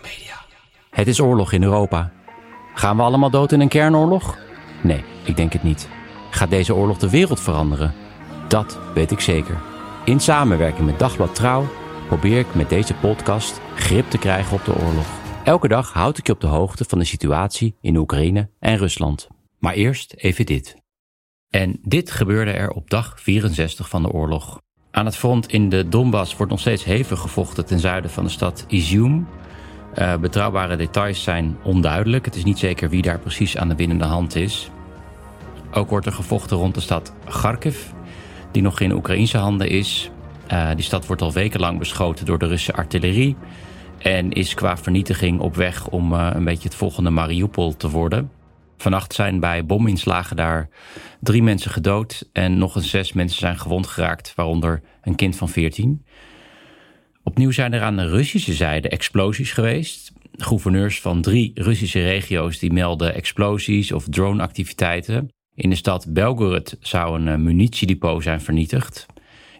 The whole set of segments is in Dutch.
Media. Het is oorlog in Europa. Gaan we allemaal dood in een kernoorlog? Nee, ik denk het niet. Gaat deze oorlog de wereld veranderen? Dat weet ik zeker. In samenwerking met Dagblad Trouw probeer ik met deze podcast grip te krijgen op de oorlog. Elke dag houd ik je op de hoogte van de situatie in Oekraïne en Rusland. Maar eerst even dit. En dit gebeurde er op dag 64 van de oorlog. Aan het front in de Donbass wordt nog steeds hevig gevochten ten zuiden van de stad Izium. Uh, betrouwbare details zijn onduidelijk. Het is niet zeker wie daar precies aan de winnende hand is. Ook wordt er gevochten rond de stad Kharkiv, die nog in Oekraïnse handen is. Uh, die stad wordt al wekenlang beschoten door de Russische artillerie. En is qua vernietiging op weg om uh, een beetje het volgende Mariupol te worden. Vannacht zijn bij bominslagen daar drie mensen gedood en nog eens zes mensen zijn gewond geraakt, waaronder een kind van 14. Opnieuw zijn er aan de Russische zijde explosies geweest. Gouverneurs van drie Russische regio's die melden explosies of droneactiviteiten. In de stad Belgorod zou een eh, munitiedepot zijn vernietigd.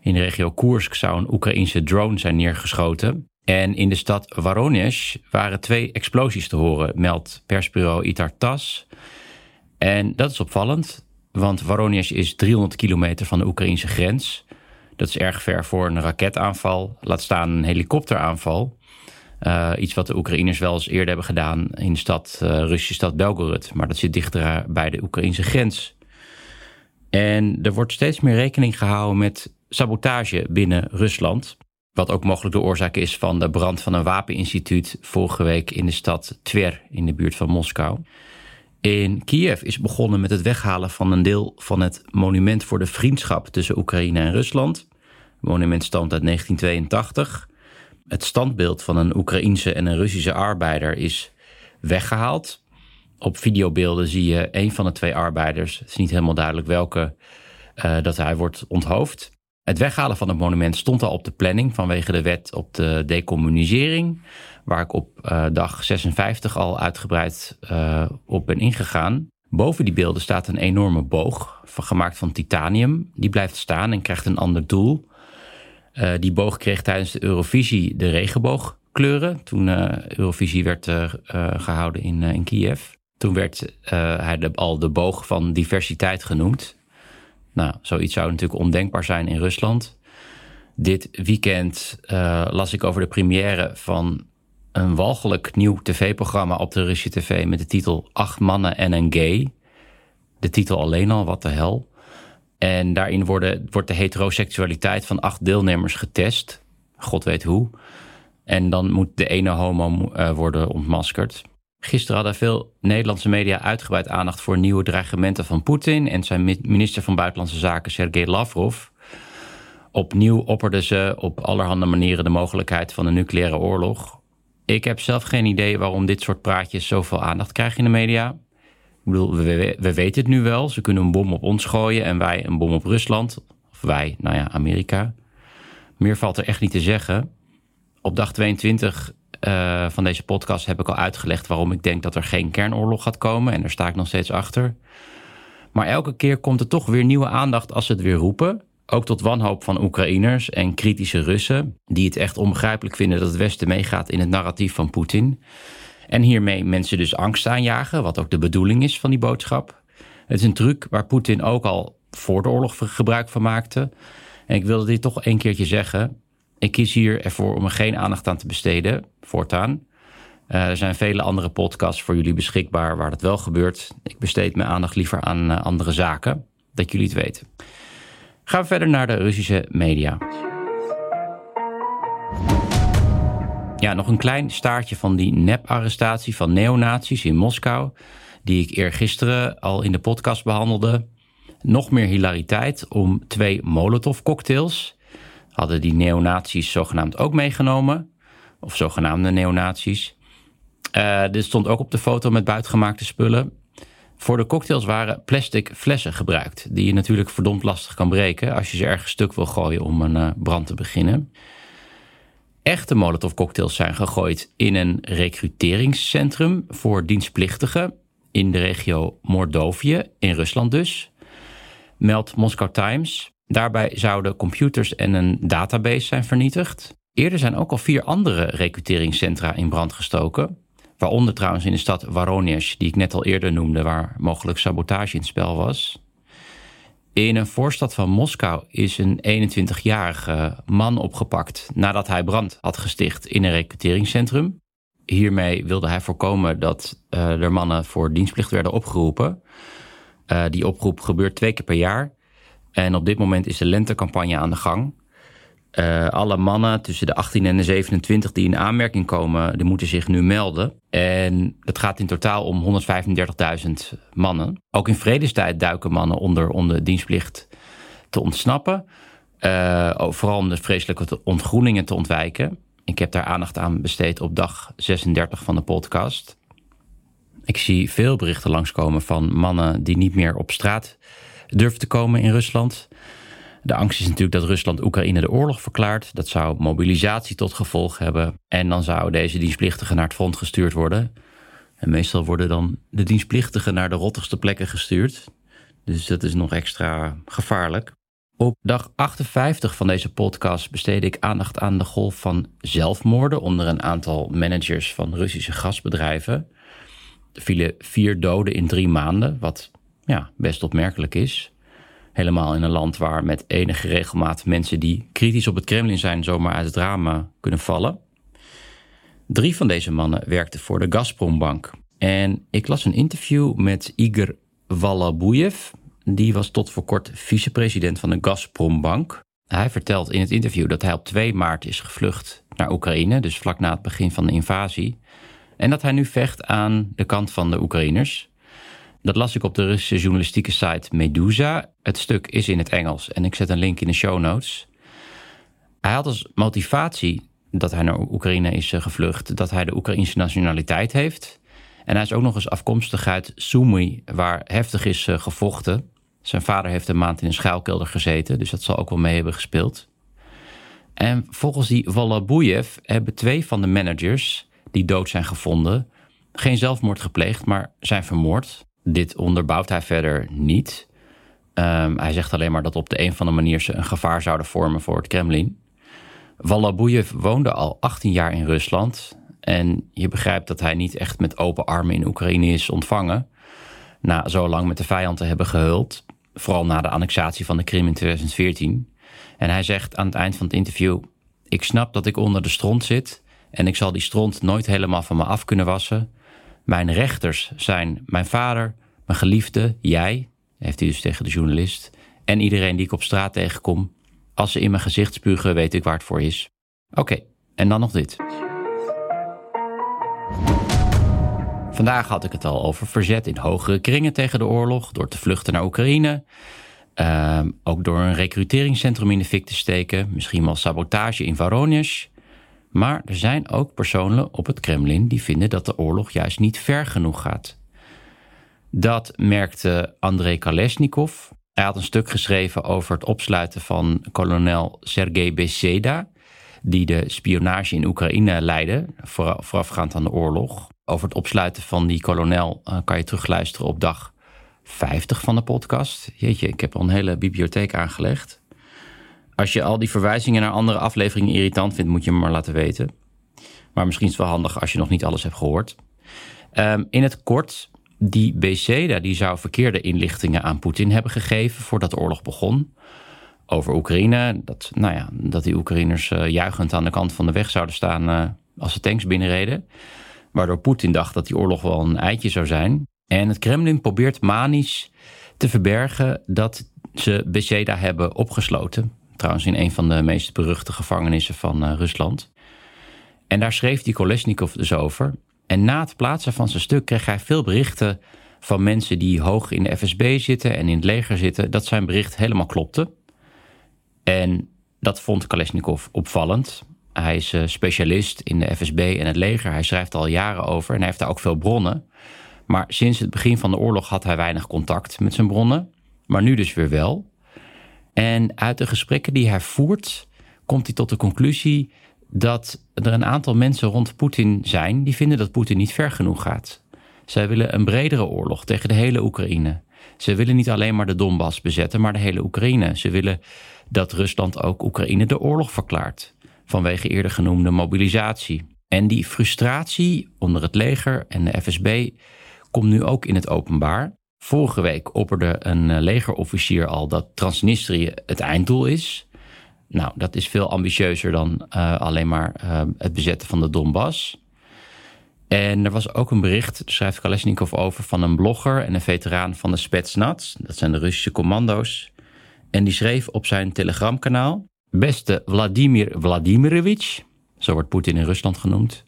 In de regio Koersk zou een Oekraïnse drone zijn neergeschoten. En in de stad Voronezh waren twee explosies te horen, meldt persbureau Itar Tas. En dat is opvallend, want Voronezh is 300 kilometer van de Oekraïnse grens. Dat is erg ver voor een raketaanval, laat staan een helikopteraanval. Uh, iets wat de Oekraïners wel eens eerder hebben gedaan in de stad, uh, Russische stad Belgorod. Maar dat zit dichter bij de Oekraïnse grens. En er wordt steeds meer rekening gehouden met sabotage binnen Rusland. Wat ook mogelijk de oorzaak is van de brand van een wapeninstituut vorige week in de stad Tver in de buurt van Moskou. In Kiev is begonnen met het weghalen van een deel van het monument voor de vriendschap tussen Oekraïne en Rusland. Monument stamt uit 1982. Het standbeeld van een Oekraïense en een Russische arbeider is weggehaald. Op videobeelden zie je een van de twee arbeiders, het is niet helemaal duidelijk welke, uh, dat hij wordt onthoofd. Het weghalen van het monument stond al op de planning vanwege de wet op de decommunisering, waar ik op uh, dag 56 al uitgebreid uh, op ben ingegaan. Boven die beelden staat een enorme boog, gemaakt van titanium. Die blijft staan en krijgt een ander doel. Uh, die boog kreeg tijdens de Eurovisie de regenboogkleuren, toen Eurovisie werd gehouden in, Kiev. Toen werd hij al de boog van diversiteit genoemd. Nou, zoiets zou natuurlijk ondenkbaar zijn in Rusland. Dit weekend las ik over de première van een walgelijk nieuw tv-programma op de Russische tv met de titel Acht mannen en een gay. De titel alleen al, wat de hel. En daarin worden, wordt de heteroseksualiteit van acht deelnemers getest. God weet hoe. En dan moet de ene homo uh, worden ontmaskerd. Gisteren hadden veel Nederlandse media uitgebreid aandacht voor nieuwe dreigementen van Poetin en zijn minister van Buitenlandse Zaken Sergei Lavrov. Opnieuw opperden ze op allerhande manieren de mogelijkheid van een nucleaire oorlog. Ik heb zelf geen idee waarom dit soort praatjes zoveel aandacht krijgen in de media. Ik bedoel, we, we weten het nu wel. Ze kunnen een bom op ons gooien en wij een bom op Rusland. Of wij, nou ja, Amerika. Meer valt er echt niet te zeggen. Op dag 22 uh, van deze podcast heb ik al uitgelegd waarom ik denk dat er geen kernoorlog gaat komen. En daar sta ik nog steeds achter. Maar elke keer komt er toch weer nieuwe aandacht als ze het weer roepen. Ook tot wanhoop van Oekraïners en kritische Russen, die het echt onbegrijpelijk vinden dat het Westen meegaat in het narratief van Poetin. En hiermee mensen dus angst aanjagen, wat ook de bedoeling is van die boodschap. Het is een truc waar Poetin ook al voor de oorlog gebruik van maakte. En ik wilde dit toch een keertje zeggen. Ik kies hier ervoor om er geen aandacht aan te besteden, voortaan. Uh, er zijn vele andere podcasts voor jullie beschikbaar waar dat wel gebeurt. Ik besteed mijn aandacht liever aan uh, andere zaken, dat jullie het weten. Gaan we verder naar de Russische media. Ja, nog een klein staartje van die nep-arrestatie van neonazies in Moskou, die ik eergisteren al in de podcast behandelde. Nog meer hilariteit om twee Molotov-cocktails hadden die neonazies zogenaamd ook meegenomen. Of zogenaamde neonazies. Uh, dit stond ook op de foto met buitengemaakte spullen. Voor de cocktails waren plastic flessen gebruikt, die je natuurlijk verdomd lastig kan breken als je ze ergens stuk wil gooien om een uh, brand te beginnen. Echte Molotov cocktails zijn gegooid in een recruteringscentrum voor dienstplichtigen in de regio Mordovije, in Rusland dus. Meldt Moscow Times. Daarbij zouden computers en een database zijn vernietigd. Eerder zijn ook al vier andere recruteringscentra in brand gestoken. Waaronder trouwens in de stad Voronezh, die ik net al eerder noemde, waar mogelijk sabotage in het spel was. In een voorstad van Moskou is een 21-jarige man opgepakt nadat hij brand had gesticht in een recruteringscentrum. Hiermee wilde hij voorkomen dat uh, er mannen voor dienstplicht werden opgeroepen. Uh, die oproep gebeurt twee keer per jaar. En op dit moment is de lentecampagne aan de gang. Uh, alle mannen tussen de 18 en de 27 die in aanmerking komen, die moeten zich nu melden. En het gaat in totaal om 135.000 mannen. Ook in vredestijd duiken mannen onder om de dienstplicht te ontsnappen. Uh, vooral om de vreselijke ontgroeningen te ontwijken. Ik heb daar aandacht aan besteed op dag 36 van de podcast. Ik zie veel berichten langskomen van mannen die niet meer op straat durven te komen in Rusland. De angst is natuurlijk dat Rusland Oekraïne de oorlog verklaart. Dat zou mobilisatie tot gevolg hebben. En dan zouden deze dienstplichtigen naar het front gestuurd worden. En meestal worden dan de dienstplichtigen naar de rottigste plekken gestuurd. Dus dat is nog extra gevaarlijk. Op dag 58 van deze podcast besteed ik aandacht aan de golf van zelfmoorden onder een aantal managers van Russische gasbedrijven. Er vielen vier doden in drie maanden, wat ja, best opmerkelijk is. Helemaal in een land waar met enige regelmaat mensen die kritisch op het Kremlin zijn zomaar uit het raam kunnen vallen. Drie van deze mannen werkten voor de Gazprombank. En ik las een interview met Igor Valabuyev. Die was tot voor kort vicepresident van de Gazprombank. Hij vertelt in het interview dat hij op 2 maart is gevlucht naar Oekraïne, dus vlak na het begin van de invasie. En dat hij nu vecht aan de kant van de Oekraïners. Dat las ik op de Russische journalistieke site Medusa. Het stuk is in het Engels en ik zet een link in de show notes. Hij had als motivatie dat hij naar Oekraïne is eh, gevlucht, dat hij de Oekraïnse nationaliteit heeft. En hij is ook nog eens afkomstig uit Sumy, waar heftig is eh, gevochten. Zijn vader heeft een maand in een schuilkelder gezeten, dus dat zal ook wel mee hebben gespeeld. En volgens die Volabuyev hebben twee van de managers die dood zijn gevonden geen zelfmoord gepleegd, maar zijn vermoord. Dit onderbouwt hij verder niet. Um, hij zegt alleen maar dat op de een of andere manier ze een gevaar zouden vormen voor het Kremlin. Volabuyev woonde al 18 jaar in Rusland. En je begrijpt dat hij niet echt met open armen in Oekraïne is ontvangen. Na zo lang met de vijand te hebben gehuld. Vooral na de annexatie van de Krim in 2014. En hij zegt aan het eind van het interview: Ik snap dat ik onder de stront zit. En ik zal die stront nooit helemaal van me af kunnen wassen. Mijn rechters zijn mijn vader, mijn geliefde, jij, heeft hij dus tegen de journalist, en iedereen die ik op straat tegenkom. Als ze in mijn gezicht spugen, weet ik waar het voor is. Oké, en dan nog dit. Vandaag had ik het al over verzet in hogere kringen tegen de oorlog, door te vluchten naar Oekraïne. Uh, ook door een recruteringscentrum in de fik te steken, misschien wel sabotage in Voronezh. Maar er zijn ook personen op het Kremlin die vinden dat de oorlog juist niet ver genoeg gaat. Dat merkte Andrei Kalesnikov. Hij had een stuk geschreven over het opsluiten van kolonel Sergei Beseda, die de spionage in Oekraïne leidde, voorafgaand aan de oorlog. Over het opsluiten van die kolonel eh, kan je terugluisteren op dag 50 van de podcast. Jeetje, ik heb al een hele bibliotheek aangelegd. Als je al die verwijzingen naar andere afleveringen irritant vindt, moet je me maar laten weten. Maar misschien is het wel handig als je nog niet alles hebt gehoord. Um, in het kort, die BC die zou verkeerde inlichtingen aan Poetin hebben gegeven voordat de oorlog begon. Over Oekraïne, dat, nou ja, dat die Oekraïners uh, juichend aan de kant van de weg zouden staan uh, als de tanks binnenreden. Waardoor Poetin dacht dat die oorlog wel een eitje zou zijn. En het Kremlin probeert manisch te verbergen dat ze Beseda hebben opgesloten. Trouwens in een van de meest beruchte gevangenissen van uh, Rusland. En daar schreef die Kolesnikov dus over. En na het plaatsen van zijn stuk kreeg hij veel berichten van mensen die hoog in de FSB zitten en in het leger zitten, dat zijn bericht helemaal klopte. En Dat vond Kalashnikov opvallend. Hij is uh, specialist in de FSB en het leger. Hij schrijft al jaren over en hij heeft daar ook veel bronnen. Maar sinds het begin van de oorlog had hij weinig contact met zijn bronnen. Maar nu dus weer wel. En uit de gesprekken die hij voert, komt hij tot de conclusie dat er een aantal mensen rond Poetin zijn die vinden dat Poetin niet ver genoeg gaat. Zij willen een bredere oorlog tegen de hele Oekraïne. Ze willen niet alleen maar de Donbass bezetten, maar de hele Oekraïne. Ze willen dat Rusland ook Oekraïne de oorlog verklaart. Vanwege eerder genoemde mobilisatie. En die frustratie onder het leger en de FSB komt nu ook in het openbaar. Vorige week opperde een eh, legerofficier al dat Transnistrië het einddoel is. Nou, dat is veel ambitieuzer dan uh, alleen maar uh, het bezetten van de Donbass. En er was ook een bericht, schrijft Kalashnikov over, van een blogger en een veteraan van de Spetsnaz. Dat zijn de Russische commando's. En die schreef op zijn telegramkanaal... Beste Vladimir Vladimirovich, zo wordt Poetin in Rusland genoemd...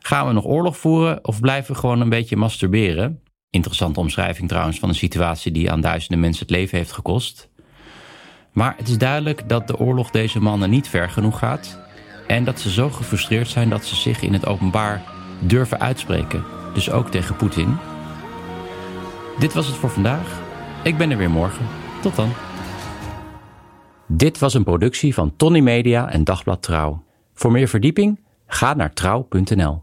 gaan we nog oorlog voeren of blijven we gewoon een beetje masturberen? Interessante omschrijving trouwens van een situatie die aan duizenden mensen het leven heeft gekost. Maar het is duidelijk dat de oorlog deze mannen niet ver genoeg gaat... en dat ze zo gefrustreerd zijn dat ze zich in het openbaar durven uitspreken. Dus ook tegen Poetin. Dit was het voor vandaag. Ik ben er weer morgen. Tot dan. Dit was een productie van Tony Media en Dagblad Trouw. Voor meer verdieping ga naar trouw.nl.